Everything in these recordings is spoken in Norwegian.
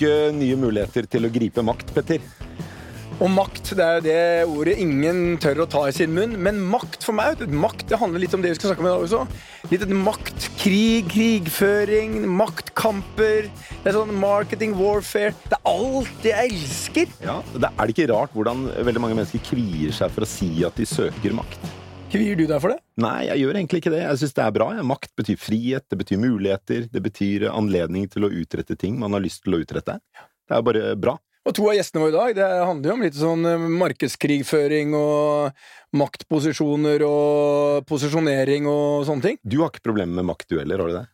ønske nye muligheter til å gripe makt, Petter. Og makt det er jo det ordet ingen tør å ta i sin munn. Men makt for meg makt det handler litt om det vi skal snakke om i dag også. Litt om makt, krig, krigføring, maktkamper. Det er sånn marketing, warfare. Det er alt jeg elsker. Ja, det Er det ikke rart hvordan veldig mange mennesker kvier seg for å si at de søker makt? Kvier du deg for det? Nei, jeg gjør egentlig ikke det. Jeg syns det er bra. Makt betyr frihet, det betyr muligheter, det betyr anledning til å utrette ting man har lyst til å utrette. Det er bare bra. Og to av gjestene våre i dag det handler jo om litt sånn eh, markedskrigføring og maktposisjoner og posisjonering og sånne ting. Du har ikke problemer med makt, du heller, har du det?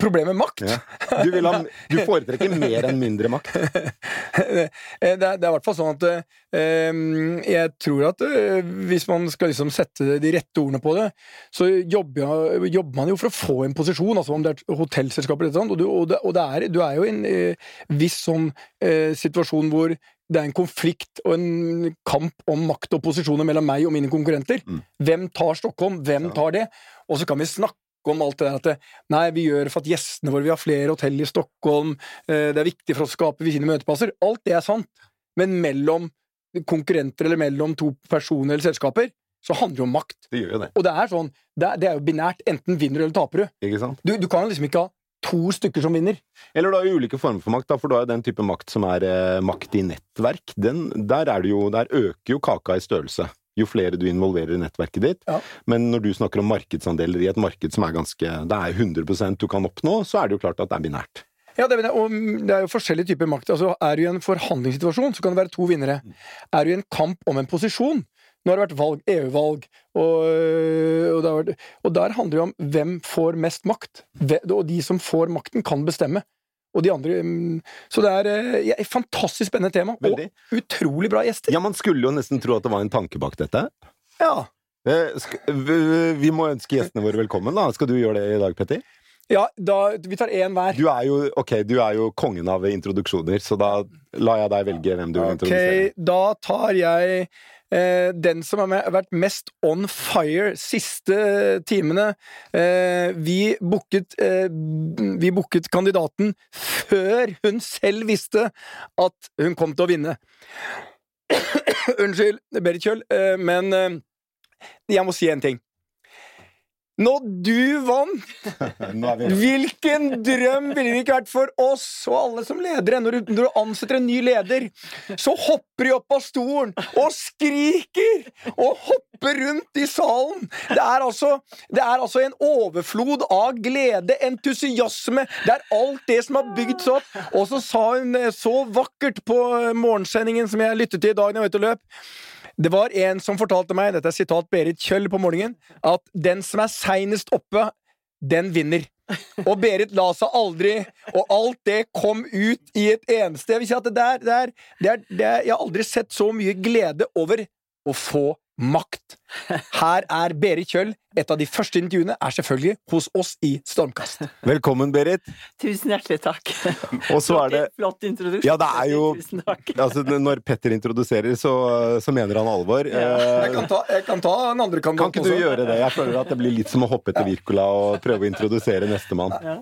Problem med makt? Ja. Du, ha, du, foretrekker mer enn mindre makt? det, er, det er i hvert fall sånn at uh, jeg tror at uh, hvis man skal liksom sette de rette ordene på det, så jobber, jobber, man jo for å få en posisjon, altså om det er hotellselskaper eller noe, og, du, og, det, og det er, du er jo i en uh, viss sånn situasjon hvor det er en konflikt og en kamp om makt og posisjoner mellom meg og mine konkurrenter. Mm. Hvem tar Stockholm? Hvem tar det? Og så kan vi snakke om alt det der at nei, vi gjør for at gjestene våre Vi har flere hotell i Stockholm, eh, det er viktig for å skape fine møteplasser. Alt det er sant, men mellom konkurrenter eller mellom to personer eller selskaper så handler det om makt. Det gjør jo det. Og det er sånn, det er, det er jo binært. Enten vinner eller taper du. Ikke sant? Du, du kan liksom ikke ha to stykker som vinner. Eller du har jo ulike former for makt, da, for har jo den type makt som er eh, makt i nettverk. Den, der, jo, der øker jo kaka i størrelse jo flere du involverer i nettverket ditt. Ja. Men når du snakker om markedsandeler i et marked som er ganske Det er 100% du kan oppnå, så er det jo klart at det er binært. Ja, det, og det er jo forskjellige typer makt. Altså, er du i en forhandlingssituasjon, så kan det være to vinnere. Er du i en kamp om en posisjon Nå har det vært valg, EU-valg, og, og, og, der handler det om hvem får mest makt. Og de som får makten, kan bestemme og de andre mm, Så det er et eh, fantastisk spennende tema, Veldig. og utrolig bra gjester. Ja, man skulle jo nesten tro at det var en tanke bak dette. Ja. Eh, vi må ønske gjestene våre velkommen, da. Skal du gjøre det i dag, Petter? Ja, da, vi tar én hver. Du er, jo, okay, du er jo kongen av introduksjoner, så da lar jeg deg velge hvem du vil introdusere. Ok, Da tar jeg den som har vært mest on fire siste timene. Eh, vi booket, eh, vi booket kandidaten før hun selv visste at hun kom til å vinne. Unnskyld, Berit Kjøll, eh, men eh, jeg må si en ting. Når du vant! Hvilken drøm ville det ikke vært for oss og alle som ledere? Når du, når du ansetter en ny leder, så hopper de opp av stolen og skriker og hopper rundt i salen. Det er altså, det er altså en overflod av glede, entusiasme. Det er alt det som har bygd seg opp. Og så sa hun så vakkert på morgensendingen som jeg lyttet til i dag da jeg var ute og løp det var en som fortalte meg, dette er sitat Berit Kjøll på morgenen, at den som er seinest oppe, den vinner. Og Berit la seg aldri, og alt det kom ut i et eneste Jeg si at det der, det er, det er, det er, Jeg har aldri sett så mye glede over å få makt. Her er Berit Kjøll. Et av de første intervjuene er selvfølgelig hos oss i Stormkast. Velkommen, Berit. Tusen hjertelig takk. Og så er det Flott introduksjon. Ja, det er jo altså, Når Petter introduserer, så, så mener han alvor. Ja. Jeg, kan ta, jeg kan ta en andre kandidat Kan ikke du også? gjøre det? Jeg føler at det blir litt som å hoppe etter Wirkola og prøve å introdusere nestemann. Ja.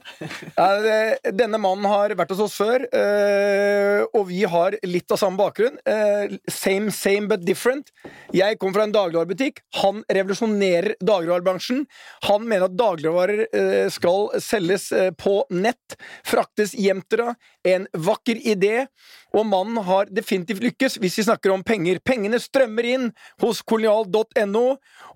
Denne mannen har vært hos oss før, eh, og vi har litt av samme bakgrunn. Eh, same, same but different. Jeg kom fra en dagligvarebutikk. Han revolusjonerer dagligvarebransjen. Han mener at dagligvarer eh, skal selges eh, på nett, fraktes hjem til deg. En vakker idé. Og mannen har definitivt lykkes hvis vi snakker om penger. Pengene strømmer inn hos kolonial.no,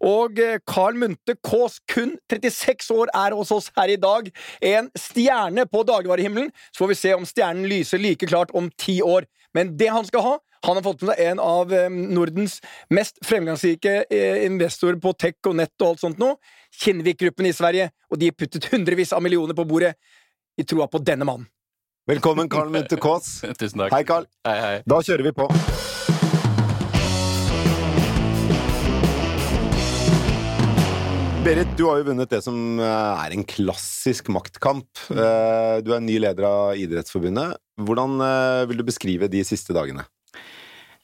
og eh, Carl Munthe Kaas, kun 36 år, er hos oss her i dag. En stjerne på dagligvarehimmelen. Så får vi se om stjernen lyser like klart om ti år. Men det han skal ha han har fått med seg en av Nordens mest fremgangsrike eh, investorer på tech og nett og alt sånt nå. Kinnvik-gruppen i Sverige. Og de puttet hundrevis av millioner på bordet i troa på denne mannen. Velkommen, Carl Munthe Kaas. Tusen takk. Hei, Carl. Hei, hei. Da kjører vi på. Berit, du har jo vunnet det som eh, er en klassisk maktkamp. Eh, du er ny leder av Idrettsforbundet. Hvordan vil du beskrive de siste dagene?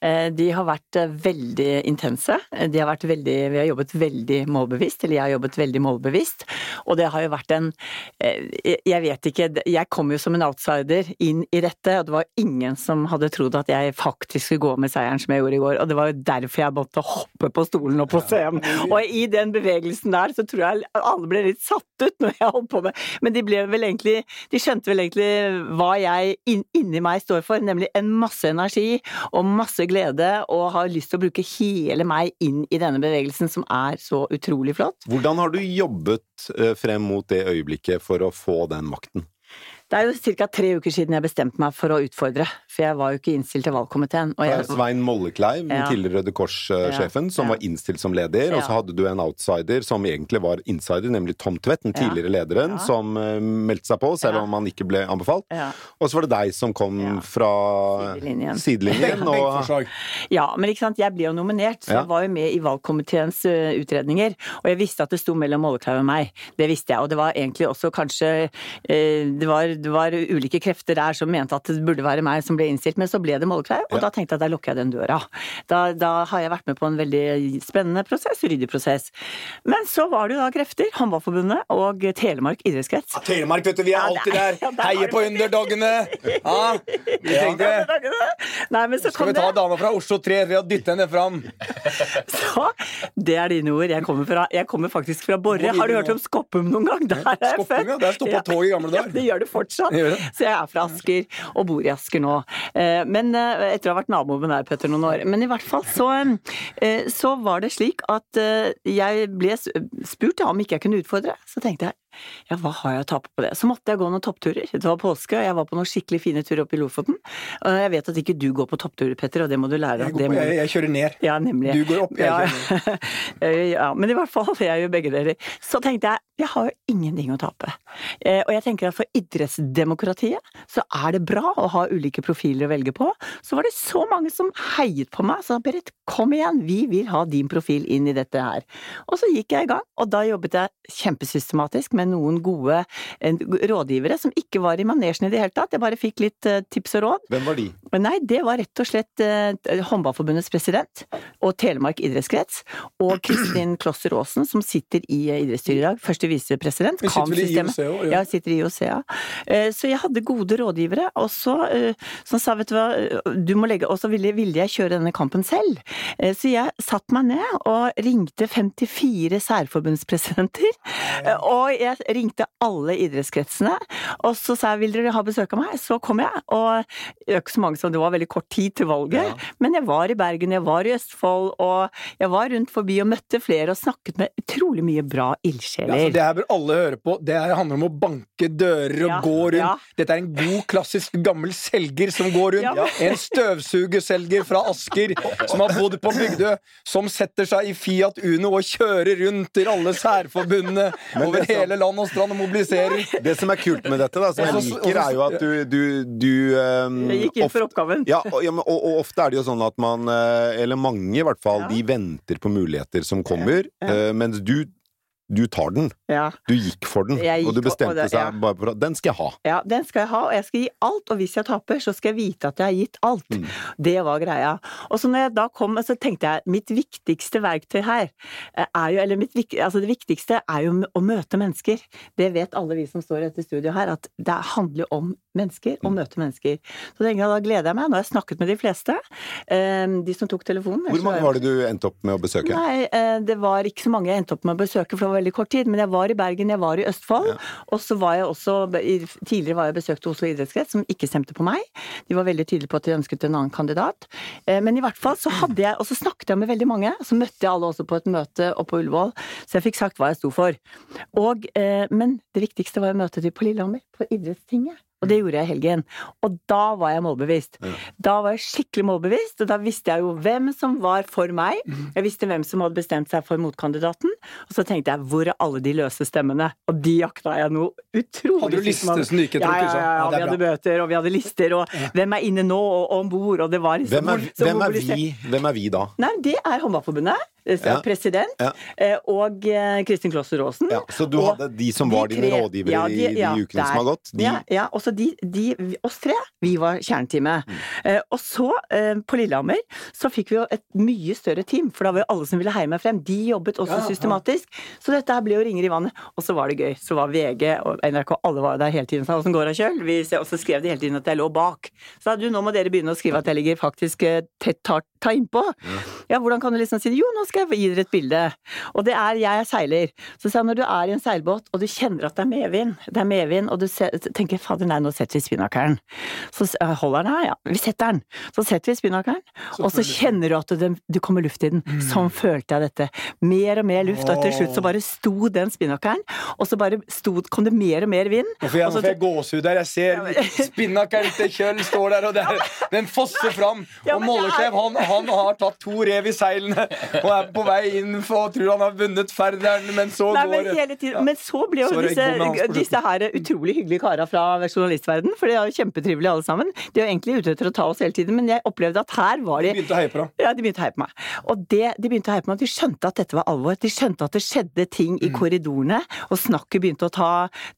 Eh, de har vært eh, veldig intense. De har vært veldig, vi har jobbet veldig målbevisst, eller jeg har jobbet veldig målbevisst. Og det har jo vært en eh, Jeg vet ikke, jeg kom jo som en outsider inn i dette, og det var ingen som hadde trodd at jeg faktisk skulle gå med seieren som jeg gjorde i går. Og det var jo derfor jeg måtte hoppe på stolen og på scenen. Og i den bevegelsen der så tror jeg alle ble litt satt ut når jeg holdt på med Men de ble vel egentlig De skjønte vel egentlig hva jeg inni meg står for, nemlig en masse energi og masse glede og har lyst til å bruke hele meg inn i denne bevegelsen som er så utrolig flott. Hvordan har du jobbet eh, frem mot det øyeblikket for å få den makten? Det er jo ca. tre uker siden jeg bestemte meg for å utfordre, for jeg var jo ikke innstilt til valgkomiteen. Jeg... Svein Mollekleiv, ja. tidligere Røde Kors-sjefen, som ja. var innstilt som leder, og så hadde du en outsider som egentlig var insider, nemlig Tom Tvedt, den tidligere lederen, som uh, meldte seg på, selv om han ikke ble anbefalt. Og så var det deg som kom fra sidelinjen. sidelinjen og... Ja, men ikke sant, jeg ble jo nominert, så jeg var jo med i valgkomiteens uh, utredninger, og jeg visste at det sto mellom Mollekleiv og meg. Det visste jeg, og det var egentlig også kanskje Det var det var ulike krefter der som mente at det burde være meg som ble innstilt, men så ble det Mollekleiv, og ja. da tenkte jeg at da lukker jeg den døra. Da, da, har jeg vært med på en veldig spennende prosess, ryddig prosess. Men så var det jo da krefter, Håndballforbundet og Telemark idrettskrets. Ja, Telemark, vet du, vi er alltid der! Ja, Heier på underdogene! Ja, vi tenkte Nei, men så Skal vi ta dama fra Oslo 3 ved å dytte henne fram? Så, det er dine ord. Jeg kommer, fra, jeg kommer faktisk fra Borre. Har du hørt om Skoppum noen gang? Der er jeg født. Der stoppa tog i gamle dager. det gjør det fortsatt fortsatt. Så jeg er fra Asker, og bor i Asker nå. Eh, men eh, etter å ha vært nabo med deg, Petter, noen år. Men i hvert fall så, eh, så var det slik at jeg ble spurt om ikke jeg kunne utfordre. Så tenkte jeg ja, hva har jeg å tape på det? Så måtte jeg gå noen toppturer. Det var påske, og jeg var på noen skikkelig fine turer oppe i Lofoten. Og jeg vet at ikke du går på toppturer, Petter, og det må du lære. Jeg, på, jeg, jeg kjører ned. Ja, nemlig. Du går opp, jeg ja. kjører ned. ja, men i hvert fall, jeg gjør begge deler. Så tenkte jeg, jeg har jo ingenting å tape. Eh, og jeg tenker at for idrettsdemokratiet så er det bra å ha ulike profiler å velge på. Så var det så mange som heiet på meg, sa Berit, kom igjen, vi vil ha din profil inn i dette her. Og så gikk jeg i gang, og da jobbet jeg kjempesystematisk med noen gode rådgivere som ikke var i manesjen i det hele tatt. Jeg bare fikk litt uh, tips og råd. Hvem var de? Nei, det var rett og slett uh, Håndballforbundets president og Telemark idrettskrets og Kristin Klosser Aasen, som sitter i uh, idrettsstyret i dag. Første visepresident. Òg? Ja. ja, sitter i IOC, ja. Så jeg hadde gode rådgivere, og så som sa vet du hva, du må legge Og så ville, ville jeg kjøre denne kampen selv. Så jeg satte meg ned og ringte 54 særforbundspresidenter, og jeg ringte ringte alle idrettskretsene, og så sa jeg vil dere ha besøk av meg? Så kom jeg, og ikke så mange som det var veldig kort tid til valget, ja. men jeg var i Bergen, jeg var i Østfold, og jeg var rundt forbi og møtte flere og snakket med utrolig mye bra ildsjeler. Ja, det her bør alle høre på. Det her handler om å banke dører og ja, gå rundt. Dette er en god, klassisk gammel selger som går rundt. En støvsugerselger fra Asker som har bodd på Bygdø, som setter seg i Fiat Uno og kjører rundt til alle særforbundene over hele land og strand og mobiliserer. Det som er kult med dette, da, som jeg liker, er jo at du, du, du um, gikk inn for oppgaven. Ja, og, ja, og, og, ofte er det jo sånn at man, eh, eller mange i hvert fall, ja. de venter på muligheter som kommer, ja. uh, mens du du tar den. Ja. Du gikk for den, gikk, og du bestemte og det, ja. seg bare for at den skal jeg ha. Ja, den skal jeg ha, og jeg skal gi alt. Og hvis jeg taper, så skal jeg vite at jeg har gitt alt. Mm. Det var greia. Og så når jeg da kom, så tenkte jeg mitt viktigste verktøy her eh, er jo Eller mitt, altså det viktigste er jo å møte mennesker. Det vet alle vi som står i dette studioet her, at det handler om mennesker, og mm. møte mennesker. Så da gleder jeg meg. Nå har jeg snakket med de fleste. Eh, de som tok telefonen. Hvor mange var det du endte opp med å besøke? Nei, eh, det var ikke så mange jeg endte opp med å besøke, for det var veldig kort tid, men jeg var i Bergen, jeg var i Østfold. Ja. Og så var jeg også Tidligere var jeg besøkt Oslo idrettskrets, som ikke stemte på meg. De var veldig tydelige på at de ønsket en annen kandidat. Eh, men i hvert fall så hadde jeg Og så snakket jeg med veldig mange. Så møtte jeg alle også på et møte oppe på Ullevål, så jeg fikk sagt hva jeg sto for. Og, eh, men det viktigste var å møte dem på Lillehammer, på idrettstinget. Og det gjorde jeg i helgen. Og da var jeg målbevisst. Ja. Da var jeg skikkelig målbevisst, og da visste jeg jo hvem som var for meg. Mhm. Jeg visste hvem som hadde bestemt seg for motkandidaten. Og så tenkte jeg hvor er alle de løse stemmene? Og de jakta jeg noe utrolig. Hadde du liste som du ikke tok? Ja, ja, ja, ja, vi hadde bøter, og vi hadde lister, og hvem er inne nå, og om bord, og det var liksom hvem er, hvem, er vi, hvem er vi da? Nei, det er Håndballforbundet. Ja. president, ja. og Kristin Klosser Aasen. Ja, så du hadde de som var de dine rådgivere ja, de, i de ukene der. som har gått? De... Ja, også de, de, oss tre, vi var kjerneteamet. Mm. og så, på Lillehammer, så fikk vi jo et mye større team, for da var jo alle som ville heie meg frem, de jobbet også systematisk. Så dette her ble jo ringer i vannet. Og så var det gøy. Så var VG og NRK, alle var der hele tiden. Sa åssen går det, Kjøl? Og så skrev de hele tiden at jeg lå bak. Så sa du, nå må dere begynne å skrive at jeg ligger faktisk tett ta, ta innpå. Ja. ja, hvordan kan du liksom si det? Jo, nå skal jeg gi dere et bilde. Og det er jeg er seiler. Så sa jeg når du er i en seilbåt og du kjenner at det er medvind, det er medvind, og du tenker fader nei, nå setter vi spinnakeren. Så holder den her, ja. Vi setter den. Så setter vi spinnakeren, og så kjenner du at det, du kommer luft i den. Mm. Sånn følte jeg dette. Mer og mer luft, og til slutt så bare sto den spinnakeren, og så bare sto, kom det mer og mer vind. Nå får jeg, jeg gåsehud der. Jeg ser spinnakeren til Kjøll står der, og der, den fosser fram. Og Molleklev, han, han, har tatt to rev i seilene og er på vei inn for tror han har vunnet ferderen, men så Nei, går men, tiden, men så ble jo disse, disse, her utrolig hyggelige kara fra journalistverden, for de er jo kjempetrivelige alle sammen. De er jo egentlig ute etter å ta oss hele tiden, men jeg opplevde at her var de De begynte å heie på deg? Ja, de begynte å heie på meg. Og det, de begynte å heie på meg, de skjønte at dette var alvor. De skjønte at det skjedde ting i mm. korridorene, og snakket begynte å ta,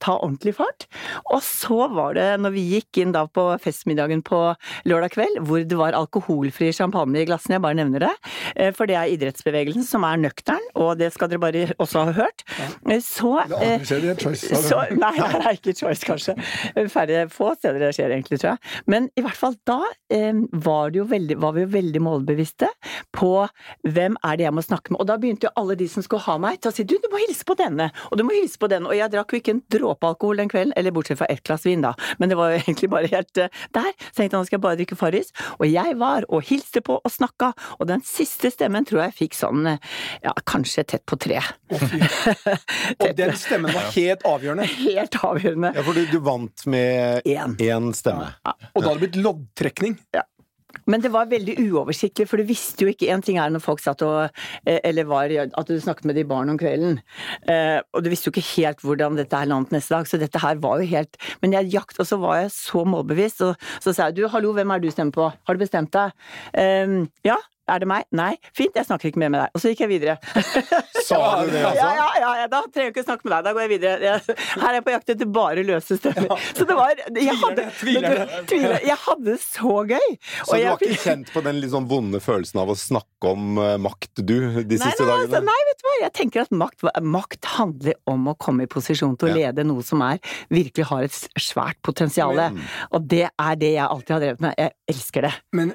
ta ordentlig fart. Og så var det, når vi gikk inn da på festmiddagen på lørdag kveld, hvor det var alkoholfri champagne i glassene, jeg bare nevner det, eh, for det er idrettsbevegelsen som er nøktern, og det skal dere bare også ha hørt, eh, så, eh, så Nei, det er ikke choice, kanskje. Færre, få steder det skjer egentlig, tror jeg. Men i hvert fall da var, veldig, var vi jo veldig målbevisste på hvem er det jeg må snakke med. Og da begynte jo alle de som skulle ha meg, til å si du, du må hilse på denne, og du må hilse på denne. Og jeg drakk jo ikke en dråpe alkohol den kvelden, eller bortsett fra ett glass vin, da. Men det var jo egentlig bare helt uh, der. Så tenkte jeg nå skal jeg bare drikke Farris. Og jeg var og hilste på og snakka, og den siste stemmen tror jeg fikk sånn, ja, kanskje tett på tre. Oh, og den stemmen var helt avgjørende? Helt avgjørende. Ja, for du, du vant med én stemme. Ja. Og da hadde det blitt loddtrekning? Ja. Men det var veldig uoversiktlig, for du visste jo ikke En ting er når folk satt og eh, Eller var at du snakket med de barn om kvelden. Eh, og du visste jo ikke helt hvordan dette her landet neste dag, så dette her var jo helt Men jeg jakt, og så var jeg så målbevisst, og så sa jeg du, hallo, hvem er du stemmer på? Har du bestemt deg? Um, ja, er det meg? Nei. Fint, jeg snakker ikke mer med deg. Og så gikk jeg videre. Sa du det, altså? Ja, ja, ja, da trenger jeg ikke snakke med deg. Da går jeg videre. Her er jeg på jakt etter bare løse stemmer. Så det var Jeg hadde, tviler, jeg hadde så gøy. Så du var ikke kjent på den litt sånn vonde følelsen av å snakke om uh, makt, du, de nei, siste nei, dagene? Altså, nei, vet du hva. Jeg tenker at makt, makt, handler om å komme i posisjon til å lede noe som er virkelig har et svært potensial. Og det er det jeg alltid har drevet med. Jeg elsker det. Men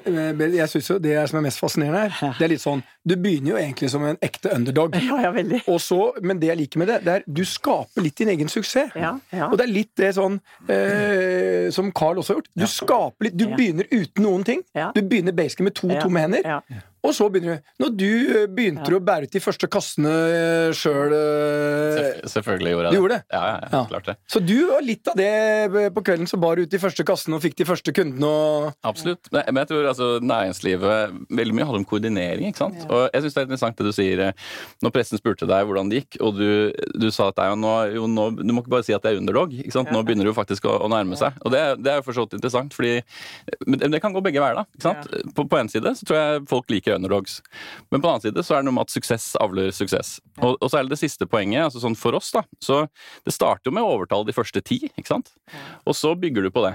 jeg syns jo det som er mest fascinerende fascinerende her. Det er litt sånn Du begynner jo egentlig som en ekte underdog. Ja, ja, veldig. Så, men det jeg liker med det, det er du skaper litt din egen suksess. Ja, ja. Og det er litt det sånn eh, som Carl også har gjort. Du skaper litt Du begynner uten noen ting. Du begynner basically med to tomme hender. Og så begynner du Når du eh, begynte ja. å bære ut de første kassene eh, sjøl Selv, Selvfølgelig gjorde jeg det. Du gjorde det? Ja, ja, ja, klart det. Så du var litt av det på kvelden som bar ut de første kassene og fikk de første kundene og Absolutt. Men jeg tror altså næringslivet Veldig mye handler om koordinering, ikke sant. Og jeg syns det er interessant det du sier når pressen spurte deg hvordan det gikk, og du, du sa at nå, jo, nå, du må ikke bare si at det er underdog, ikke sant. Nå begynner det jo faktisk å, å nærme seg. Og det, det er jo for så vidt interessant, fordi Men det kan gå begge veier, da. ikke sant. På, på en side så tror jeg folk liker underdogs. Men på den annen side så er det noe med at suksess avler suksess. Og, og, så er det det siste poenget. altså sånn For oss, da. Så det starter jo med å overtale de første ti, ikke sant. Og så bygger du på det.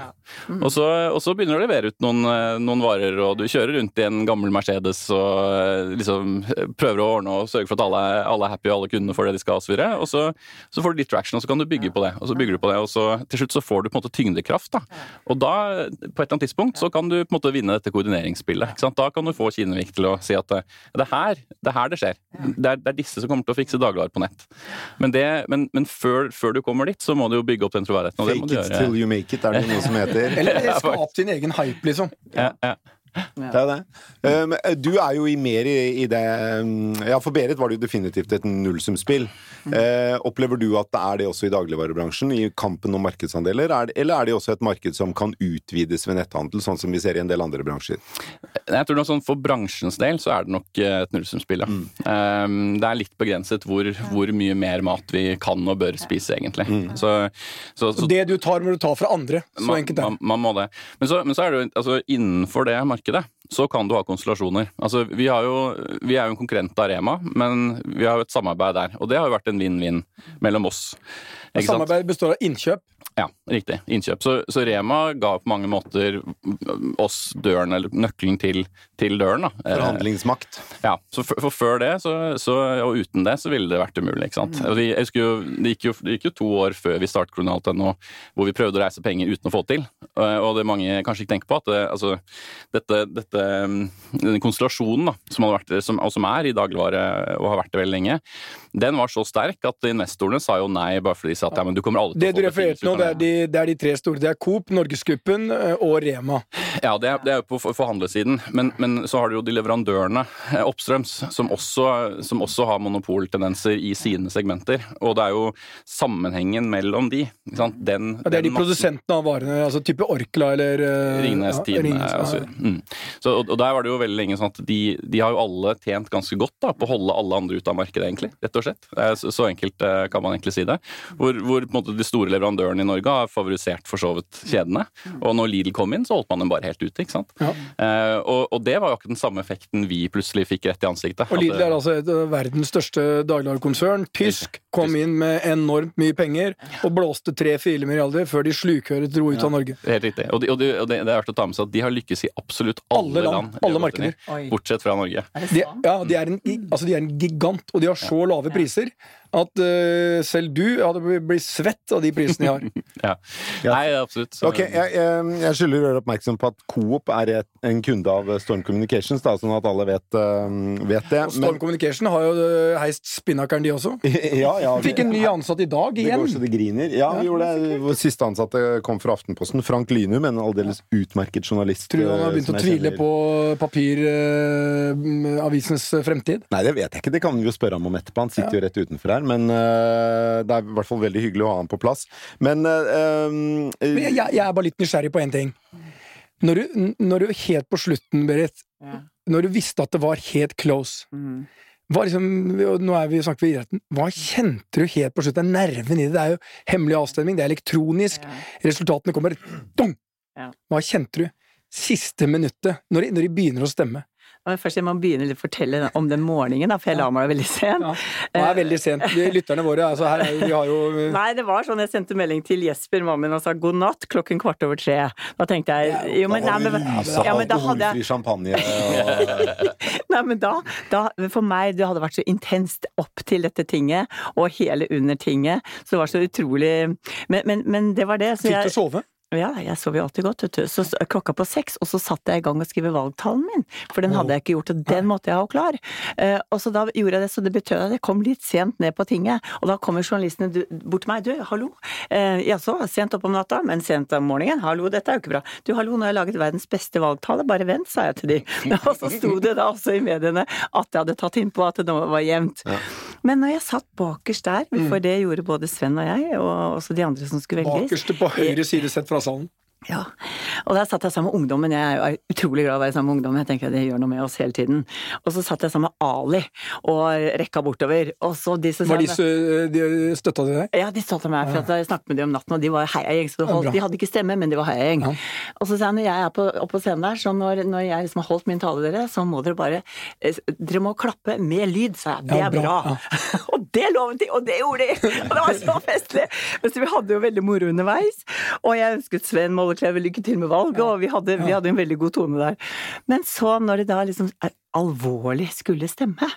Og, så, og, så, begynner du å levere ut noen, eh, noen, varer, og du kjører rundt i en gammel Mercedes og eh, liksom prøver å ordne og sørge for at alle, alle er happy og alle kundene får det de skal osv. Og så, så får du litt traction, og så kan du bygge på det. Og så bygger du på det, og så til slutt så får du på en måte tyngdekraft. da. Og da, på et eller annet tidspunkt, så kan du på en måte vinne dette koordineringsspillet. ikke sant? Da kan du få Kinnevik til å si at eh, det er her det, er her det skjer. Det er, det er, disse som kommer til å fikse dagligvarer på nett. Men, det, men, men før, før, du kommer dit, så må du jo bygge opp den troverdigheten. Fake it till you make it, er det noe som heter. Eller skap din egen hype, liksom. Ja, ja. Det er det. Um, du er jo i mer i, i det um, Ja, for Berit var det jo definitivt et nullsumspill. Uh, opplever du at det er det også i dagligvarebransjen, i kampen om markedsandeler? Er det, eller er det også et marked som kan utvides ved netthandel, sånn som vi ser i en del andre bransjer? Jeg tror noe sånn For bransjens del så er det nok eh, et nullsumspill, ja. Mm. Um, det er litt begrenset hvor, hvor, mye mer mat vi kan og bør spise, egentlig. Mm. Så, så, så, det du tar, må du ta fra andre. Så man, enkelt er det. Man, man, må det. Men så, men så er det jo altså, innenfor det markedet markedet, så kan du ha konstellasjoner. Altså, vi, jo, vi er jo en konkurrent av Rema, men vi har jo et samarbeid der. Og det har jo vært en vinn-vinn mellom oss. Samarbeid består av innkjøp, ja, riktig. Innkjøp. Så, så, Rema ga på mange måter oss døren, eller nøkkelen til, til døren. da. Eh, Forhandlingsmakt. Ja. Så for, for før det, så, så, og uten det, så ville det vært umulig. ikke sant? Mm. Jeg husker jo det, gikk jo, det gikk jo to år før vi startet Kronalt.no, hvor vi prøvde å reise penger uten å få til. Og det mange kanskje ikke tenker på, at det, altså, dette, dette, denne konstellasjonen da, som, hadde vært, som, og som er i dagligvare og har vært det veldig lenge, den var så sterk at investorene sa jo nei bare fordi de sa at ja, men du kommer aldri til å få det du refererte Nå, det, er de, det er de tre store. Det er Coop, Norgesgruppen eh, og Rema. Ja, det er, det jo på forhandlesiden. Men, men, så har du jo de leverandørene eh, oppstrøms som også, som også har monopoltendenser i sine segmenter. Og det er jo sammenhengen mellom de. Den, ja, det er de produsentene av varene, altså type Orkla eller uh, Ringnes, ja, Tine altså, mm. og, og, der var det jo veldig lenge sånn at de, de har jo alle tjent ganske godt da, på å holde alle andre ute av markedet, egentlig. Rett og slett. Så, så enkelt kan man egentlig si det. Hvor, hvor på en måte de store leverandørene i Norge har favorisert for så vidt kjedene. Og når Lidl kom inn, så holdt man dem bare helt ute. ikke sant? Ja. Eh, og, og, det var jo ikke den samme effekten vi plutselig fikk rett i ansiktet. Og Lidl er altså et, verdens største dagligvarekonsern. Tysk kom inn med enormt mye penger og blåste tre-fire milliarder før de slukhøret dro ut ja. av Norge. Helt riktig. Og, de, og, de, og det, det, er verdt å ta med seg at de har lykkes i absolutt alle, alle land. Alle markeder. Bortsett fra Norge. De, ja, de er, en, altså de er en gigant, og de har så lave priser at uh, selv du hadde blitt svett av de prisene de har. ja. Nei, absolutt. Så... Ok, Jeg, jeg, jeg skylder å gjøre oppmerksom på at Coop er et, en kunde av Storm Communications, da, sånn at alle vet, uh, vet det. Og Storm Men... Communication har jo uh, heist spinnakeren, de også. ja, ja. Fikk en ny ansatt i dag igjen. Det går så det griner. Ja, vi gjorde det. Siste ansatte kom fra Aftenposten. Frank Lynum, en aldeles utmerket journalist. Tror du han har begynt å tvile på papiravisens fremtid? Nei, det vet jeg ikke. Det kan vi jo spørre ham om etterpå. Han sitter jo rett utenfor her her, men uh, det er i hvert fall veldig hyggelig å ha han på plass. Men, uh, men jeg, jeg, er bare litt nysgjerrig på én ting. Når du, når du, helt på slutten, Berit, ja. når du visste at det var helt close mm. Liksom, nå er vi snakket vi idretten. Hva kjente du helt på slutten? Nerven i det? Det er jo hemmelig avstemning, det er elektronisk. Ja. Resultatene kommer. Dong! Ja. Hva kjente du? Siste minuttet, når de, når de begynner å stemme. Først jeg må begynne å fortelle om den morgenen, da, for jeg la meg veldig sent. Ja. Det er veldig sent. Lytterne våre, altså her er, vi har jo Nei, det var sånn jeg sendte melding til Jesper, mannen og sa god natt klokken kvart over tre. Da tenkte jeg jo, men, nei, men, ja, men da hadde jeg champagne Nei, men da, da, For meg, det hadde vært så intenst opp til dette tinget, og hele under tinget, så det var så utrolig Men, men, men det var det. Så Fikk du sove? Ja, jeg sov jo alltid godt, vet du. Så klokka på seks, og så satt jeg i gang og skrive valgtalen min. For den hadde jeg ikke gjort, og den måtte jeg ha klar. Uh, og så da gjorde jeg det, så det betød at jeg kom litt sent ned på tinget. Og da kommer journalistene bort til meg. Du, hallo. Uh, Jaså, sent opp om natta, men sent om morgenen? Hallo, dette er jo ikke bra. Du, hallo, nå har jeg laget verdens beste valgtale, bare vent, sa jeg til de. og så sto det da også i mediene at jeg hadde tatt innpå at det nå var jevnt. Ja. Men når jeg satt bakerst der, for det gjorde både Sven og jeg, og også de andre som skulle velges Bakerst på høyre side sett fra salen? Ja, og der satt jeg sammen med ungdommen. Jeg er jo utrolig glad i å være sammen med ungdommen, Jeg tenker at det gjør noe med oss hele tiden. Og så satt jeg sammen med Ali og rekka bortover. Og så de som Var de, de støtta de deg? Ja, de støtta meg. For at jeg snakket med dem om natten, og de var heiagjeng. Så de hadde ikke stemme, men de var heiagjeng. Ja. Og så sa jeg når jeg er på, oppe på scenen der, så når, når jeg liksom har holdt min tale, dere, så må dere bare eh, Dere må klappe med lyd, sa jeg. Det er bra. bra. og det lovet de, og det gjorde de! Og det var så festlig! Men så vi hadde jo veldig moro underveis. Og jeg ønsket Sven Molle Kleve lykke til med valget, og vi hadde, vi hadde, en veldig god tone der. Men så, når det da liksom alvorlig skulle stemme,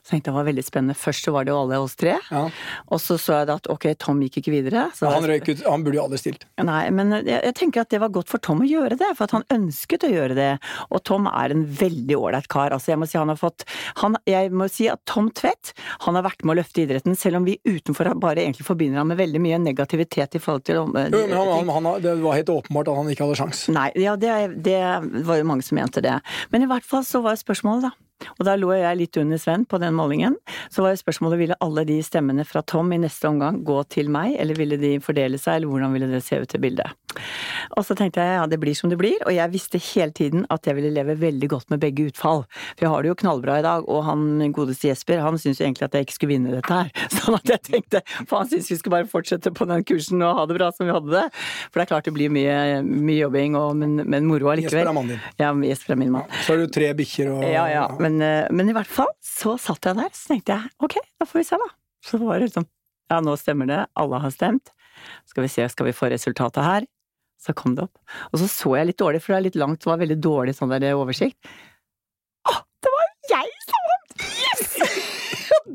så tenkte jeg det var veldig spennende. Først så var det jo alle oss tre. Ja. Og så så jeg da at ok, Tom gikk ikke videre. Ja, han, røyk ut, han burde jo aldri stilt. Nei, men jeg, jeg, tenker at det var godt for Tom å gjøre det. For at han ønsket å gjøre det. Og Tom er en veldig ålreit kar. Altså jeg må si han har fått han, Jeg må si at Tom Tvedt han har vært med å løfte idretten, selv om vi utenfor bare egentlig forbinder ham med veldig mye negativitet i forhold til Jo, men han, han, Det var helt åpenbart at han ikke hadde sjans. Nei, ja, det, det var jo mange som mente det. Men i hvert fall så var spørsmålet, da. Og da lå jeg litt under Sven på den målingen. Så var jo spørsmålet ville alle de stemmene fra Tom i neste omgang gå til meg, eller ville de fordele seg, eller hvordan ville det se ut i bildet? Og så tenkte jeg ja, det blir som det blir, og jeg visste hele tiden at jeg ville leve veldig godt med begge utfall. For jeg har det jo knallbra i dag, og han godeste Jesper, han syns jo egentlig at jeg ikke skulle vinne dette her. Sånn at jeg tenkte, for han syns vi skulle bare fortsette på den kursen og ha det bra som vi hadde det. For det er klart det blir mye, mye jobbing, og, men, men moro allikevel. Jesper er mannen din. Ja, Jesper er min mann. Så har du tre bikkjer og Ja, ja. Men, eh, men i hvert fall så satt jeg der, så tenkte jeg ok, da får vi se, da. Så var det liksom ja, nå stemmer det, alle har stemt. Skal vi se, skal vi få resultatet her? Så kom det opp. Og så så jeg litt dårlig, for det er litt langt, det var veldig dårlig sånn der oversikt. Å, det var jeg som vant! Yes!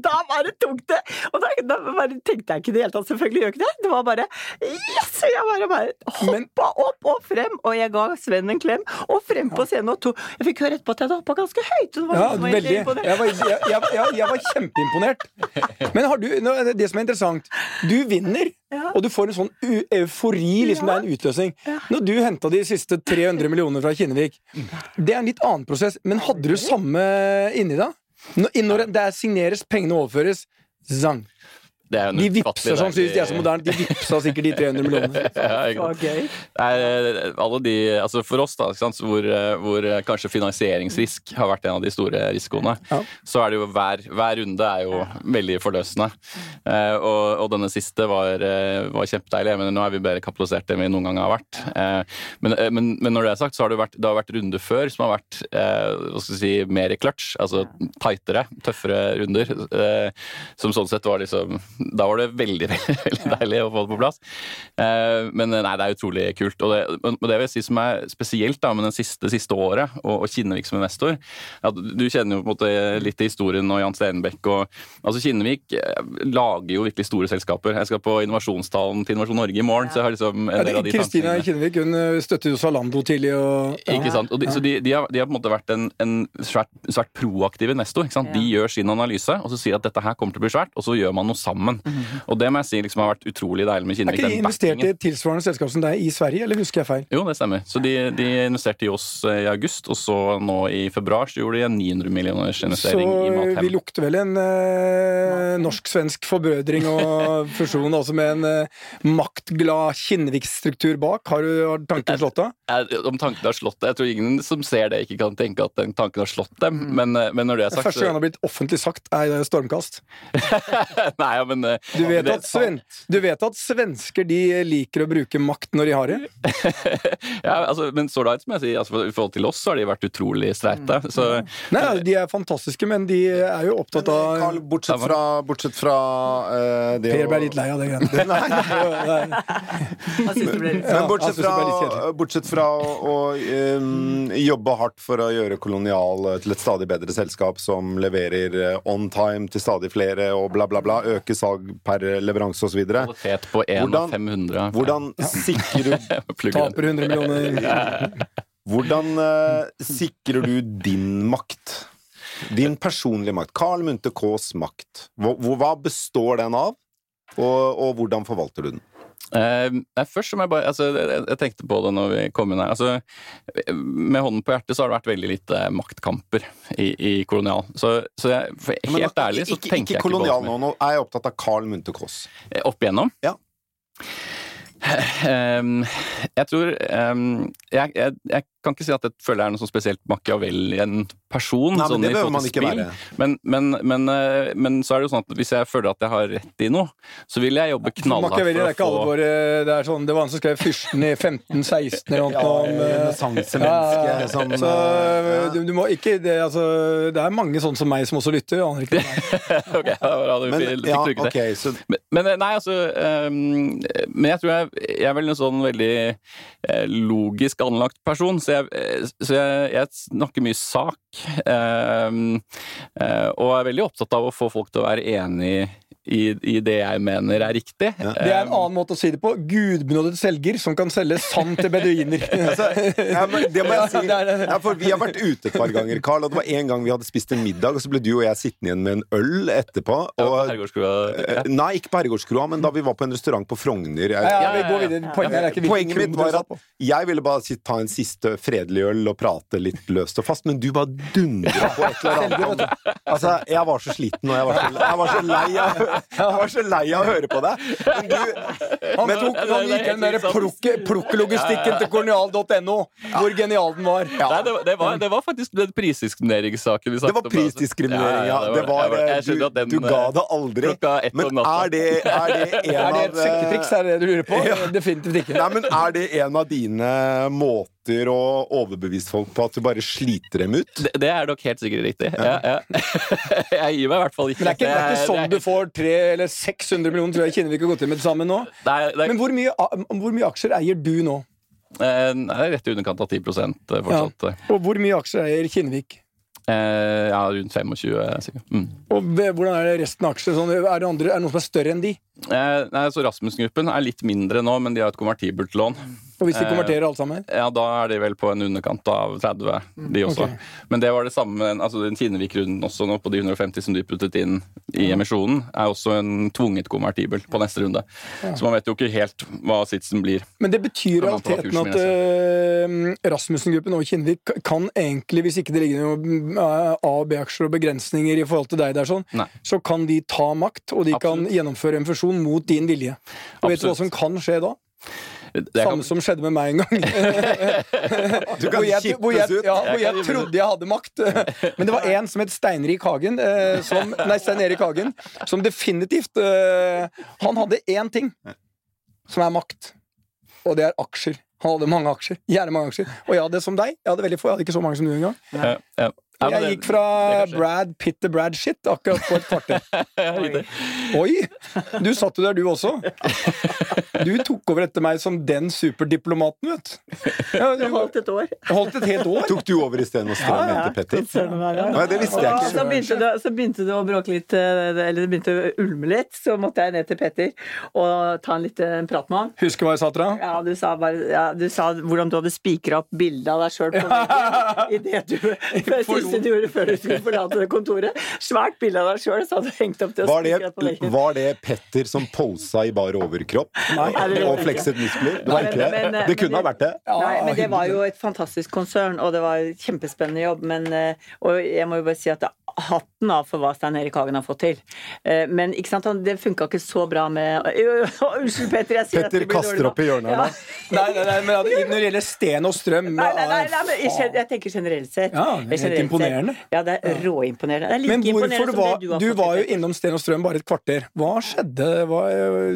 Da bare tok det! Og da, da tenkte jeg ikke i det hele tatt, selvfølgelig gjør ikke det. Det var bare yes! Jeg bare, bare hoppa opp og frem, og jeg ga Sven en klem, og frem på scenen og to. Jeg fikk høre etterpå at jeg hadde hoppa ganske høyt. ja, veldig. Jeg var, jeg, jeg, jeg var, kjempeimponert. Men har du, det som er interessant, du vinner. Ja. Og du får en sånn eufori, liksom ja. det er en utløsning. Ja. Når du henta de siste 300 millioner fra Kinnevik, det er en litt annen prosess, men hadde du samme inni deg? Når det signeres, pengene overføres, zang de vipser sånn, de er så moderne. De vipsa sikkert de 300 millionene. ja, okay. alle de, altså for oss, da, hvor, hvor, kanskje finansieringsrisk har vært en av de store risikoene, ja. så er det jo hver, hver, runde er jo veldig forløsende. Og, og, denne siste var, var kjempedeilig. Men nå er vi bedre kapitalisert enn vi noen gang har vært. Men, men, men, når det er sagt, så har det vært, det har vært runder før som har vært hva skal si, mer i clutch. Altså tightere, tøffere runder. som sånn sett var liksom da var det veldig, veldig, veldig deilig å få det på plass. Eh, men nei, det er utrolig kult. Og det, og det vil jeg si som er spesielt da, med det siste, siste året, og, og Kinnevik som investor at Du kjenner jo på en måte litt til historien og Jan Stenbekk og altså Kinnevik eh, lager jo virkelig store selskaper. Jeg skal på innovasjonstalen til Innovasjon Norge i morgen, så jeg har liksom en del av de Kristina Kinnevik hun eh, støtter jo Zalando tidlig og ja. Ikke sant. De, så de, de, har, de, har, på en måte vært en, en svært, svært proaktiv investor. Ikke sant? De gjør sin analyse, og så sier at dette her kommer til å bli svært, og så gjør man noe sammen sammen. Mm -hmm. Og det må jeg si liksom har vært utrolig deilig med Kinnevik. Er ikke de investert i et tilsvarende selskap som deg i Sverige, eller husker jeg feil? Jo, det stemmer. Så de, de investerte i oss eh, i august, og så nå i februar så gjorde de en 900 millioners investering så i Mathem. Så vi lukter vel en eh, norsk-svensk forbrødring og fusjon også med en eh, maktglad Kinnevik-struktur bak. Har du har tanken slått deg? Om tanken har slått deg? Jeg tror ingen som ser det, ikke kan tenke at den tanken har slått dem. Mm. Men, eh, men, når det er sagt Første gang det har blitt offentlig sagt, er stormkast. Nei, ja, men Eh, du vet, at, sven du vet at svensker de liker å bruke makt når de har det? ja, altså, men så langt, som jeg sier, altså, i forhold til oss så har de vært utrolig streite. Så... Nei, de er fantastiske, men de er jo opptatt av Carl, bortsett fra, bortsett fra uh, det Per ble litt lei av det greiene. men bortsett fra, bortsett fra å, å um, jobbe hardt for å gjøre Kolonial til et stadig bedre selskap som leverer on time til stadig flere og bla, bla, bla, øke salg per leveranse osv. Kvalitet på 1 av 500. Hvordan sikrer du Taper 100 millioner. Hvordan uh, sikrer du din makt? Din personlige makt. Carl Munthe Kaas makt. Hva, hva består den av, og, og hvordan forvalter du den? Uh, først må jeg bare altså, jeg, jeg, tenkte på det når vi kom inn her. Altså, med hånden på hjertet så har det vært veldig lite maktkamper i, i kolonial. Så, så jeg, helt Men, ærlig så ikke, tenker ikke jeg ikke kolonial nå, nå er jeg opptatt av Carl Munthe Kaas. Eh, opp igjennom? Ja. Um, jeg tror um, jeg, jeg, jeg, kan ikke si at jeg føler jeg er noe sånn spesielt Machiavelli en person. Nei, men sånn det bør man ikke være. Men, men, men, uh, men, så er det jo sånn at hvis jeg føler at jeg har rett i noe, så vil jeg jobbe knallhardt for å få Makiaveli er ikke våre, det, er sånn, det var han som skrev 'Fyrsten i 1516' eller noe. Ja, eh, renessansemenneske ja, som Så ja. du, du, må ikke det, altså, det er mange sånne som meg som også lytter. Aner ikke ok, da hadde vi men, ja, okay, så... men, nei, altså um, Men jeg tror jeg jeg er vel en sånn veldig eh, logisk anlagt person, så jeg, eh, så jeg, jeg snakker mye sak. Eh, eh, og er veldig opptatt av å få folk til å være enig i, i, det jeg mener er riktig. Ja. Det er en annen måte å si det på. Gudbenådet selger som kan selge sand til beduiner. altså, ja, det må jeg si. Ja, for vi har vært ute et par ganger, Carl, og det var en gang vi hadde spist en middag, og så ble du og jeg sittende igjen med en øl etterpå. Og, ja, nei, ikke på Herregårdskroa, men da vi var på en restaurant på Frogner. Poenget, Poenget mitt var at jeg ville bare ta en siste fredelig øl og prate litt løst og fast, men du bare dundra på et eller annet. Altså, jeg var så sliten, og jeg var så, jeg var så lei av Jeg var så lei av å høre på deg. Men du, han, tok, han gikk den derre plukkelogistikken til kolonial.no, hvor genial den var. Ja. Nei, det, var, det, var, det var faktisk den prisdiskrimineringssaken vi snakket om. Det var prisdiskriminering, ja. Det var, du, den, du ga det aldri. Men er det, er det en av Er det et sjekketriks, er det det du lurer på? Ja. Definitivt ikke. Nei, men Er det en av dine måter måter å overbevise folk på at du bare sliter dem ut? Det, det er nok helt sikkert riktig. Ja. Ja, jeg gir meg i hvert fall ikke. Men det er ikke, det er ikke sånn er... du får 300 eller 600 millioner, tror jeg Kinnevik ikke godt inn med det samme nå. Nei, er... Men hvor mye, hvor mye, aksjer eier du nå? Eh, det er rett i underkant av 10 fortsatt. Ja. Og hvor mye aksjer eier Kinnevik? Eh, ja, rundt 25, sikkert. Mm. Og hvordan er det resten av aksjer? Sånn, er, det andre, er det noe som er større enn de? Eh, nei, så Rasmus-gruppen er litt mindre nå, men de har et konvertibelt lån. Og hvis de eh, konverterer alt sammen? Ja, da er de vel på en underkant av 30, de også. Okay. Men det var det samme, altså den Kinnevik-runden også nå på de 150 som de puttet inn i emisjonen, er også en tvunget konvertibel på neste runde. Ja. Så man vet jo ikke helt hva sitsen blir. Men det betyr i realiteten at uh, Rasmussen-gruppen og Kinnevik kan egentlig, hvis ikke det ligger noen A- og B-aksjer og begrensninger i forhold til deg der, sånn, så kan de ta makt, og de Absolutt. kan gjennomføre en fusjon mot din vilje. Og Absolutt. vet du hva som kan skje da? Samme som skjedde med meg en gang. hvor jeg, hvor jeg, ja, hvor jeg trodde jeg hadde makt. Men det var en som het Steinrik Hagen, eh, som, nei, Stein Erik Hagen, som definitivt eh, Han hadde én ting som er makt, og det er aksjer. Han hadde mange aksjer. Gjerne mange aksjer. Og jeg hadde som deg. Jeg hadde veldig få, jeg hadde ikke så mange som du engang. Ja, ja. Ja, jeg gikk fra Brad Pitt til Brad Shit akkurat på et kvarter. Oi! Du satt jo der, du også. Du tok over etter meg som den superdiplomaten, vet ja, du. holdt et år. Holdt et helt år? Tok du over isteden og strøm ja, ja. Petter? Nei, det visste jeg ikke. Så begynte, det, så begynte det å bråke litt, eh, eller det begynte å ulme litt. Så måtte jeg ned til Petter og ta en liten prat med han. Husker hva jeg sa til deg? Ja, du sa, bare, ja, du sa hvordan du hadde spikra opp bildet av deg sjøl på veggen idet du siste du gjorde før du skulle forlate kontoret. Svært bilde av deg sjøl, så hadde hengt opp det. Var det, var det Petter som posa i bar overkropp Nei, og flekset muskler? Det var ikke det. Men, det kunne men, ha vært det. Nei, men det var jo et fantastisk konsern, og det var kjempespennende jobb. Men, eh, og jeg må jo bare si at det hatten av for hva Stein Erik Hagen har fått til. Eh, men ikke sant, det funka ikke så bra med Unnskyld, Petter. jeg sier Petter at det blir kaster opp i hjørnet ja. Nei, nei, nei, men når det gjelder sten og strøm Nei, nei, nei, nei men jeg, jeg, tenker generelt sett. Ja, det helt imponerende. Ja, det er råimponerende. Det er like men hvorfor du var, du, du var jo innom sten og strøm bare et kvarter. Hva skjedde? Hva,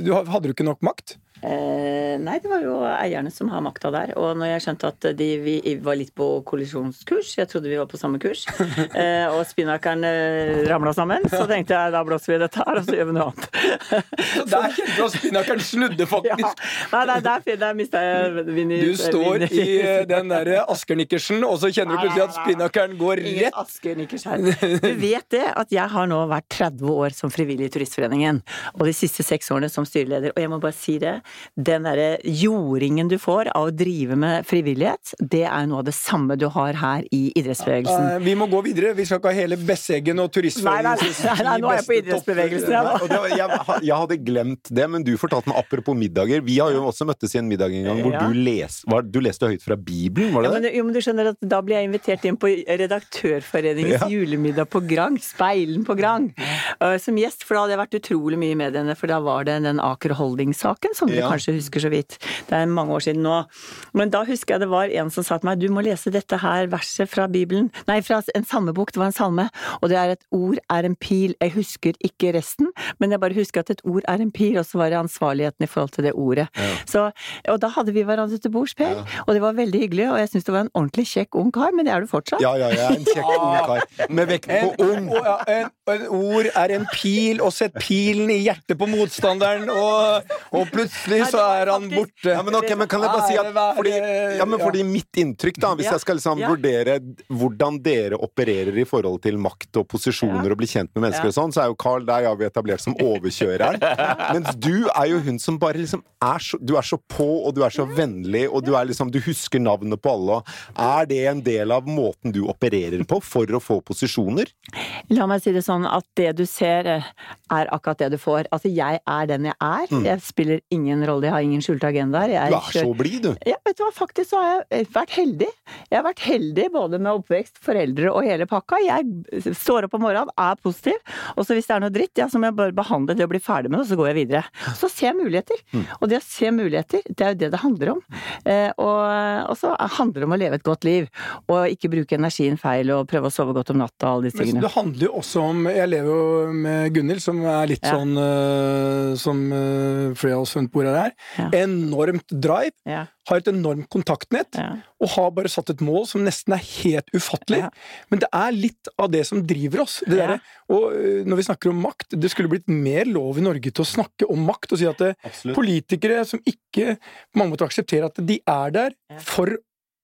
du, hadde du ikke nok makt? Eh, nei, det var jo eierne som har makta der. Og når jeg skjønte at de, vi var litt på kollisjonskurs, jeg trodde vi var på samme kurs, eh, og spinnakeren eh, ramla sammen, så tenkte jeg da blåser vi dette her, og så gjør vi noe annet. så der kjente du spinnakeren snudde, faktisk. Ja. Nei, der, der mista jeg vinner. Du står i eh, den derre Asker-nikkersen, og så kjenner du plutselig at spinnakeren går rett Ingen Asker-nikkers her. Du vet det, at jeg har nå vært 30 år som frivillig i Turistforeningen, og de siste seks årene som styreleder, og jeg må bare si det den derre jordingen du får av å drive med frivillighet, det er noe av det samme du har her i idrettsbevegelsen. Uh, vi må gå videre. Vi skal ikke ha hele Besseggen og Turistforeningen. Nei, nei, nei, nå er jeg på idrettsbevegelsen, ja, jeg, jeg, hadde glemt det, men du fortalte meg apropos middager. Vi har jo også møttes i en middag en gang hvor ja. du, les, var, du, leste høyt fra Bibelen, var det ja, men, Jo, men du skjønner at da ble jeg invitert inn på Redaktørforeningens julemiddag på Grang, Speilen på Grang, uh, som gjest, for da hadde jeg vært utrolig mye i mediene, for da var det den Aker Holding-saken, som du kanskje husker så vidt. Det er mange år siden nå. Men da husker jeg det var en som sa til meg du må lese dette her verset fra Bibelen, nei, fra en salmebok, det var en salme, og det er et ord er en pil. Jeg husker ikke resten, men jeg bare husker at et ord er en pil, og så var det ansvarligheten i forhold til det ordet. Ja. Så, og da hadde vi hverandre til bords, Per, ja. og det var veldig hyggelig, og jeg syns det var en ordentlig kjekk ung kar, men det er du fortsatt. Ja, ja, jeg er en kjekk ung kar, med vekt på ung. En, en, ord er en pil, og sett pilen i hjertet på motstanderen, og, og plutselig så er han borte. Ja, men, okay, men kan jeg bare si at fordi, ja, men fordi mitt inntrykk, da, hvis jeg skal liksom vurdere hvordan dere opererer i forhold til makt og posisjoner og bli kjent med mennesker og sånn, så er jo Carl deg har vi etablert som overkjøreren. Mens du er jo hun som bare liksom er så Du er så på, og du er så vennlig, og du er liksom Du husker navnet på alle. Er det en del av måten du opererer på for å få posisjoner? La meg si det sånn sånn at det du ser, eh, er akkurat det du får. Altså, jeg er den jeg er. Mm. Jeg spiller ingen rolle, jeg har ingen skjulte agendaer. du er så blid, du. Ja, vet du hva, faktisk så har jeg vært heldig. Jeg har vært heldig både med oppvekst, foreldre og hele pakka. Jeg står opp om morgenen, er positiv, og så hvis det er noe dritt, ja, så må jeg bare behandle det og bli ferdig med det, og så går jeg videre. Så ser jeg muligheter. Mm. Og det å se muligheter, det er jo det det handler om. Eh, og, og så handler det om å leve et godt liv, og ikke bruke energien feil og prøve å sove godt om natta og alle disse tingene. Men Det handler jo også om Jeg lever jo med Gunhild, som er litt ja. sånn uh, som uh, flere av oss rundt bordet her. Ja. Enormt drive. Ja. Har et enormt kontaktnett. Og har bare satt et mål som nesten er helt ufattelig. Men det er litt av det som driver oss. Det der, og uh, når vi snakker om makt, det skulle blitt mer lov i Norge til å snakke om makt og si at det, politikere som ikke på mange måter aksepterer at de er der for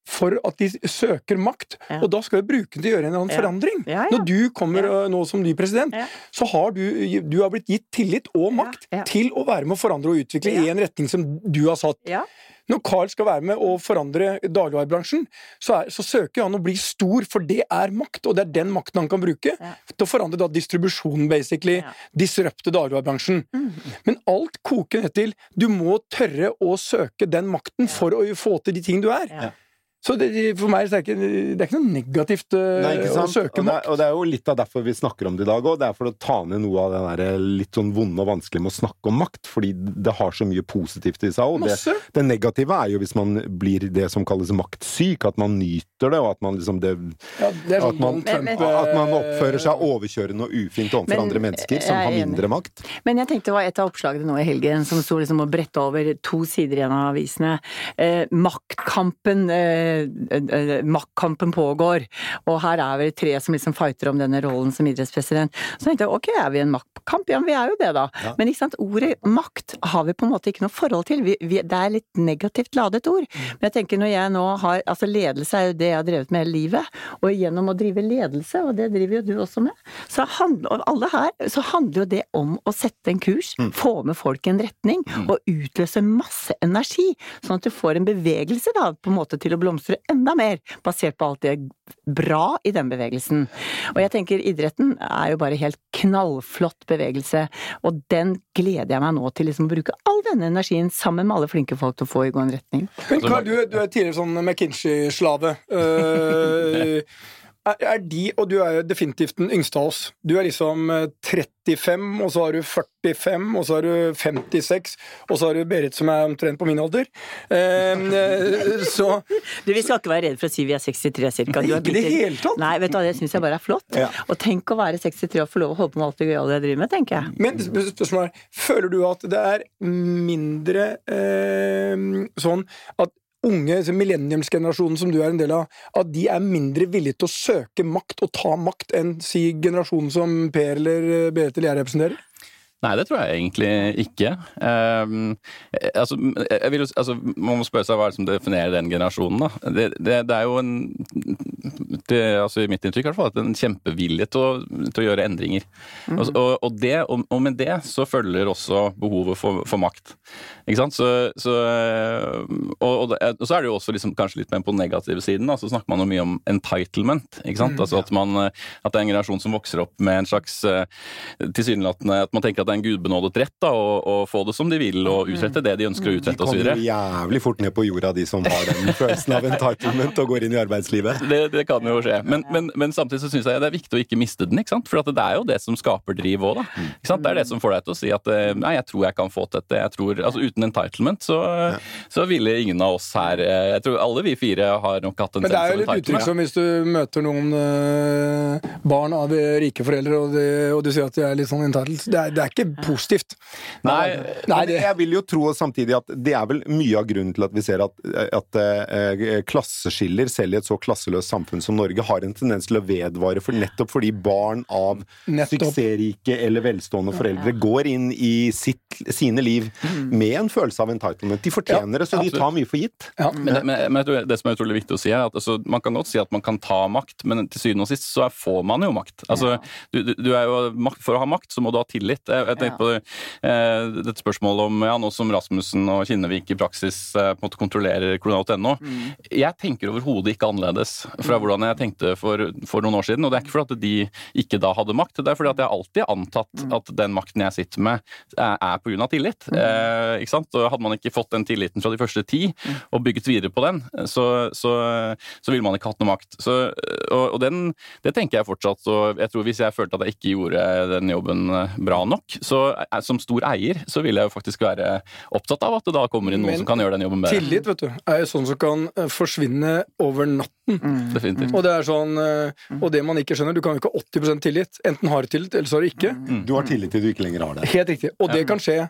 for at de søker makt. Ja. Og da skal vi bruke den til å gjøre en annen ja. forandring. Ja, Når du kommer nå som ny president, så har du, du har blitt gitt tillit og makt til å være med å forandre og utvikle i en retning som du har satt. Når Carl skal være med å forandre dagligvarebransjen, så, så, søker han å bli stor, for det er makt, og det er den makten han kan bruke til å forandre da distribusjonen, basically. Disrupte dagligvarebransjen. Mm. Men alt koker ned til du må tørre å søke den makten for å få til de ting du er. Så det, for meg er det, ikke, det er ikke noe negativt uh, Nei, å søke makt. Og, og det, er jo litt av derfor vi snakker om det i dag òg. Det er for å ta ned noe av det der litt sånn vonde og vanskelig med å snakke om makt. Fordi det har så mye positivt i seg. òg. det, det, negative er jo hvis man blir det som kalles maktsyk. At man nyter det, og at man liksom det, ja, det at, man, men, men, at, man, oppfører seg overkjørende og ufint overfor andre mennesker som har mindre makt. Men jeg tenkte det var et av oppslagene nå i helgen som sto liksom og bretta over to sider i en av avisene. Eh, maktkampen eh, Eh, maktkampen pågår, og her er vi tre som liksom fighter om denne rollen som idrettspresident. Så tenkte jeg ok, er vi en maktkamp? Ja, vi er jo det, da. Ja. Men ikke sant, ordet makt har vi på en måte ikke noe forhold til. Vi, vi, det er litt negativt ladet ord. Mm. Men jeg tenker når jeg nå har Altså ledelse er jo det jeg har drevet med hele livet, og gjennom å drive ledelse, og det driver jo du også med, så handler alle her, så handler jo det om å sette en kurs, mm. få med folk i en retning, mm. og utløse masse energi, sånn at du får en bevegelse da, på en måte til å blomstre blomstre enda mer, basert på alt det bra i den bevegelsen. Og jeg tenker idretten er jo bare helt knallflott bevegelse, og den gleder jeg meg nå til liksom å bruke all denne energien sammen med alle flinke folk til å få i gående en retning. Men Karl, du, du er tidligere sånn McKinsey-slave. Uh, er de, og du er jo definitivt den yngste av oss, du er liksom 35, eh, og så har du 45, og så har du 56, og så har du Berit som er omtrent på min alder. Ehm, eh, så Du, Vi skal ikke være redd for å si vi er 63 cirka. Nei, ikke i det hele tatt! Nei, vet du hva, det syns jeg bare er flott. Ja. Og tenk å være 63 og få lov å holde på med alt det gøyale jeg driver med, tenker jeg. Men spørsmålet er, føler du at det er mindre eh, sånn at unge millenniumsgenerasjonen som du er en del av, at de er mindre villige til å søke makt og ta makt enn si generasjonen som Per eller Berit eller jeg representerer? Nei, det tror jeg egentlig ikke. Um, altså, vil, altså, man må spørre seg hva som definerer den generasjonen. da. Det, det, det er jo en det, altså I mitt inntrykk i hvert fall, at en kjempevilje til å, til å gjøre endringer. Mm. Og, og, det, og, og, med det så følger også behovet for, for makt. Ikke sant? Så, så og, og, så er det jo også liksom, kanskje litt mer på den negative siden. Da, så snakker man jo mye om entitlement. ikke sant? Mm, altså at, man, at det er en generasjon som vokser opp med en slags tilsynelatende At man tenker at det er en gudbenådet rett da, å, å, få det som de vil og utrette det de ønsker å utrette osv. De kommer jo jævlig fort ned på jorda, de som har den følelsen av entitlement og går inn i arbeidslivet. Det, det kan jo skje. Men, men, men samtidig så syns jeg det er viktig å ikke miste den. ikke sant? For det er jo det som skaper driv òg, da. Ikke sant? Det er det som får deg til å si at eh, nei, jeg tror jeg kan få til dette. Jeg tror, altså Uten entitlement så, så ville ingen av oss her eh, Jeg tror alle vi fire har nok hatt en Men det er jo litt uttrykk som hvis du møter noen uh, barn av rike foreldre, og, de, og, du sier at de er litt sånn entitled. Det er, det er ikke positivt. Nei, Nei det... jeg vil jo tro samtidig at det er vel mye av grunnen til at vi ser at, at uh, klasseskiller, selv i et så klasseløst samfunn som Norge, har en tendens til å vedvare for nettopp fordi barn av nettopp. suksessrike eller velstående foreldre går inn i sitt, sine liv mm. med en følelse av entitlement. De fortjener ja, det, så de tar mye for gitt. Ja. Men, men, men, det som er utrolig viktig å si, er at altså, man kan godt si at man kan ta makt, men til syvende og sist så får man jo makt. Altså, du, du, er jo, For å ha makt så må du ha tillit. Jeg, jeg tenkte på uh, dette spørsmålet om ja, nå som Rasmussen og Kinnevik i praksis uh, på en måte kontrollerer kolonialt.no. Mm. Jeg tenker overhodet ikke annerledes fra hvordan jeg tenkte for, for, noen år siden. Og det er ikke fordi at de ikke da hadde makt, det er fordi at jeg alltid har antatt mm. at den makten jeg sitter med, er, er pga. tillit. Mm. Eh, ikke sant? Og hadde man ikke fått den tilliten fra de første ti, mm. og bygget videre på den, så, så, så ville man ikke hatt noe makt. Så, og, og den, det tenker jeg fortsatt. Og jeg tror hvis jeg følte at jeg ikke gjorde den jobben bra nok, så som stor eier så vil jeg jo faktisk være opptatt av at det da kommer inn noen Men, som kan gjøre den jobben bedre. Tillit vet du, er jo sånn som kan eh, forsvinne over natten. Mm. Definitivt. Og det er sånn, eh, og det man ikke skjønner, du kan jo ikke ha 80% tillit. Enten har du tillit, eller så har du ikke. Mm. Du har tillit til du ikke lenger har det. Helt riktig. Og det kan skje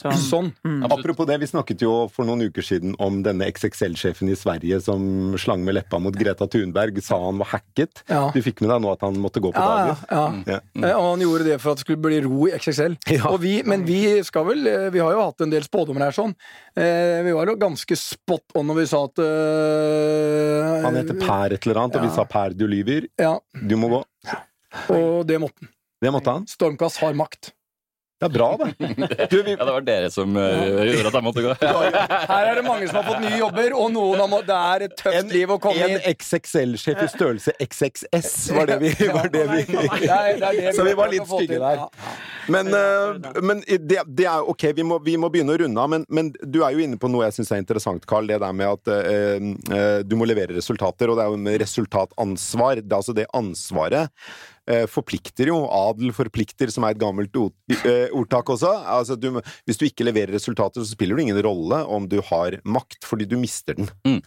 Sånn. sånn. Mm. Apropos det, vi snakket jo for noen uker siden om denne XXL-sjefen i Sverige som slang med leppa mot Greta Thunberg, sa han var hacket. Ja. Du fikk med deg nå at han måtte gå på ja, dagen? Ja, ja. Mm. Og han gjorde det for at det skulle bli ro i XXL. Vi, men vi skal vel eh, Vi har jo hatt en del spådommer her sånn. Eh, vi var jo ganske spot on når vi sa at uh, Han heter Per et eller annet, og vi sa Per, du lyver. Du må gå. Og det måtte han. Det måtte han. Stormkast har makt. Det er bra, det. Du, vi... Ja, det var dere som uh, gjorde at jeg måtte gå. Her er det mange som har fått nye jobber, og noen har må... det er et tøft en, liv å komme inn. En XXL-sjef i størrelse XXS var det vi, var det vi... Så vi var litt stygge der. Men, uh, men det, det, er ok, vi må, vi må, begynne å runde av, men, men, du er jo inne på noe jeg syns er interessant, Carl. Det der med at uh, du må levere resultater, og det er jo med resultatansvar. Det er altså det ansvaret Eh, forplikter jo. Adel forplikter, som er et gammelt eh, ordtak også. Altså, du, hvis du ikke leverer resultater, så spiller det ingen rolle om du har makt, fordi du mister den. Mm.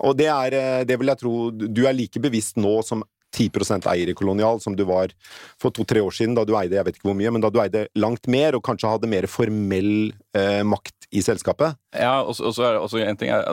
Og det er, eh, det vil jeg tro Du er like bevisst nå som 10 eier i Kolonial som du var for to-tre år siden, da du eide jeg vet ikke hvor mye, men da du eide langt mer, og kanskje hadde mer formell eh, makt i selskapet? Ja, og så er det også en ting er,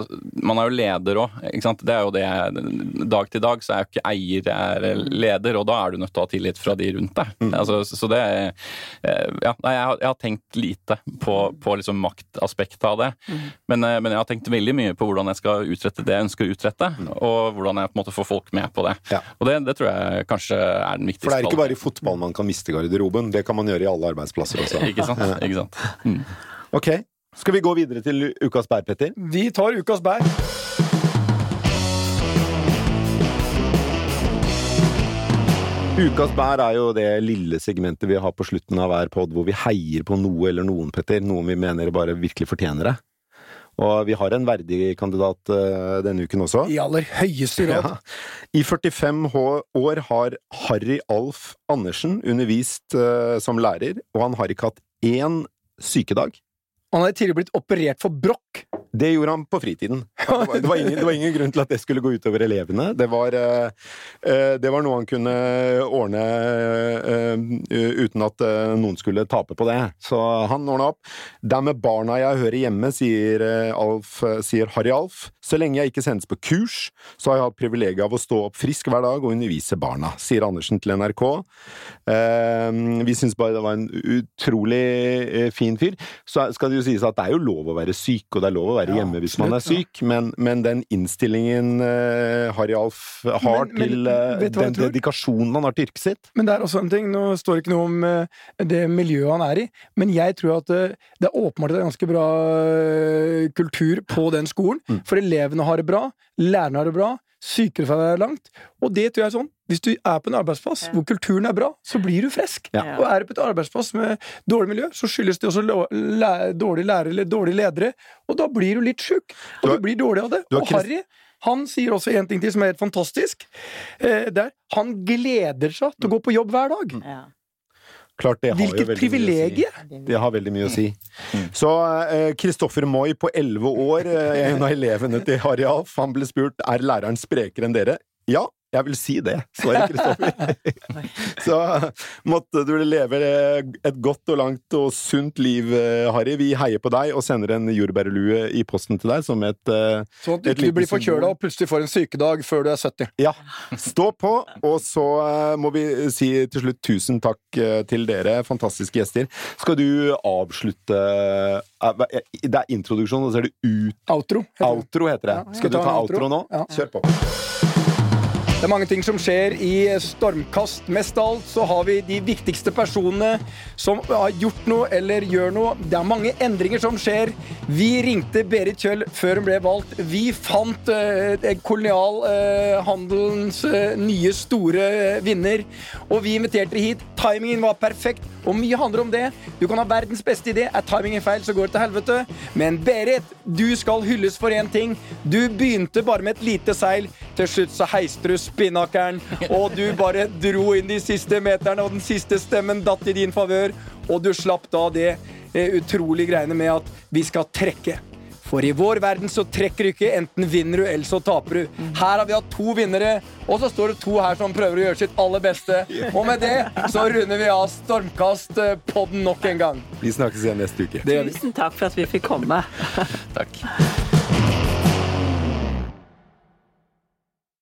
Man er jo leder òg, ikke sant. Det er jo det Dag til dag så er jo ikke eier jeg er leder, og da er du nødt til å ha tillit fra de rundt deg. Mm. Altså, så det eh, Ja, jeg har, jeg har tenkt lite på, på liksom maktaspektet av det, mm. men, eh, men, jeg har tenkt veldig mye på hvordan jeg skal utrette det jeg ønsker å utrette, mm. og hvordan jeg på en måte får folk med på det. Ja. Og det, det, tror jeg kanskje er den viktigste. For det er ikke bare i fotball man kan miste garderoben, det kan man gjøre i alle arbeidsplasser også. ikke sant. Ikke sant? Mm. Ok, skal vi gå videre til ukas bær, Petter? Vi tar ukas bær. Ukas bær er jo det lille segmentet vi har på slutten av hver pod hvor vi heier på noe eller noen, Petter. Noen vi mener bare virkelig fortjener det. Og vi har en verdig kandidat uh, denne uken også. I aller høyeste grad. Ja. I 45 år har Harry Alf Andersen undervist uh, som lærer, og han har ikke hatt én sykedag. Han hadde tidligere blitt operert for brokk. Det gjorde han på fritiden. Det var, det, var ingen, det var, ingen, grunn til at det skulle gå utover elevene. Det var, uh, det var noe han kunne ordne uh, uten at noen skulle tape på det. Så han ordna opp. Det er med barna jeg hører hjemme, sier, Alf, sier Harry Alf. Så lenge jeg ikke sendes på kurs, så har jeg hatt privilegiet av å stå opp frisk hver dag og undervise barna, sier Andersen til NRK. Vi syns bare det var en utrolig fin fyr. Så skal det jo sies at det er jo lov å være syk, og det er lov å være hjemme hvis man er syk, men, men den innstillingen uh, Harry Alf har men, til uh, den dedikasjonen han har til yrket sitt. Men det er også en ting, nå står det ikke noe om uh, det miljøet han er i, men jeg tror at det er åpenbart en ganske bra kultur på den skolen, mm. for elevene har det bra, lærerne har det bra, sykefraværet er langt, og det tror jeg er sånn hvis du er på en arbeidsplass ja. hvor kulturen er bra, så blir du frisk. Ja. Og er du på et arbeidsplass med dårlig miljø, så skyldes det også dårlige lærere eller dårlige ledere, og da blir du litt sjuk. Og du, du blir dårlig av det. Og Harry han sier også en ting til som er helt fantastisk. Eh, der, han gleder seg til å gå på jobb hver dag. Ja. Klart, det har Hvilket privilegie! Si. Det har veldig mye å si. Mm. Så Kristoffer uh, Moi på elleve år, eh, en av elevene til Harry Alf, han ble spurt er læreren sprekere enn dere. Ja, jeg vil si det, svarer Kristoffer. så måtte du leve et godt og langt og sunt liv, Harry. Vi heier på deg og sender en jordbærlue i posten til deg som et eh, Sånn at du ikke blir forkjøla og plutselig får en sykedag før du er 70. Ja. Stå på, og så eh, må vi si til slutt tusen takk eh, til dere, fantastiske gjester. Skal du avslutte Det er introduksjon, og så er det ut... Outro. Heter outro heter det. Ja, Skal du ta outro, outro nå? Ja. Kjør på. Det er mange ting som skjer i Stormkast. Mest av alt så har vi de viktigste personene som har gjort noe eller gjør noe. Det er mange endringer som skjer. Vi ringte Berit Kjøll før hun ble valgt. Vi fant uh, kolonialhandelens uh, uh, nye store vinner, og vi inviterte hit. Timingen var perfekt, og mye handler om det. Du kan ha verdens beste idé. Er timingen feil, så går det til helvete. Men Berit, du skal hylles for én ting. Du begynte bare med et lite seil. Til slutt så heiste du spinnakeren, og du bare dro inn de siste meterne, og den siste stemmen datt i din favør, og du slapp da det utrolig utrolige greiene med at vi skal trekke. For i vår verden så trekker du ikke. Enten vinner du, eller så taper du. Her har vi hatt to vinnere, og så står det to her som prøver å gjøre sitt aller beste. Og med det så runder vi av Stormkast-podden nok en gang. Vi snakkes igjen neste uke. Tusen takk for at vi fikk komme. takk.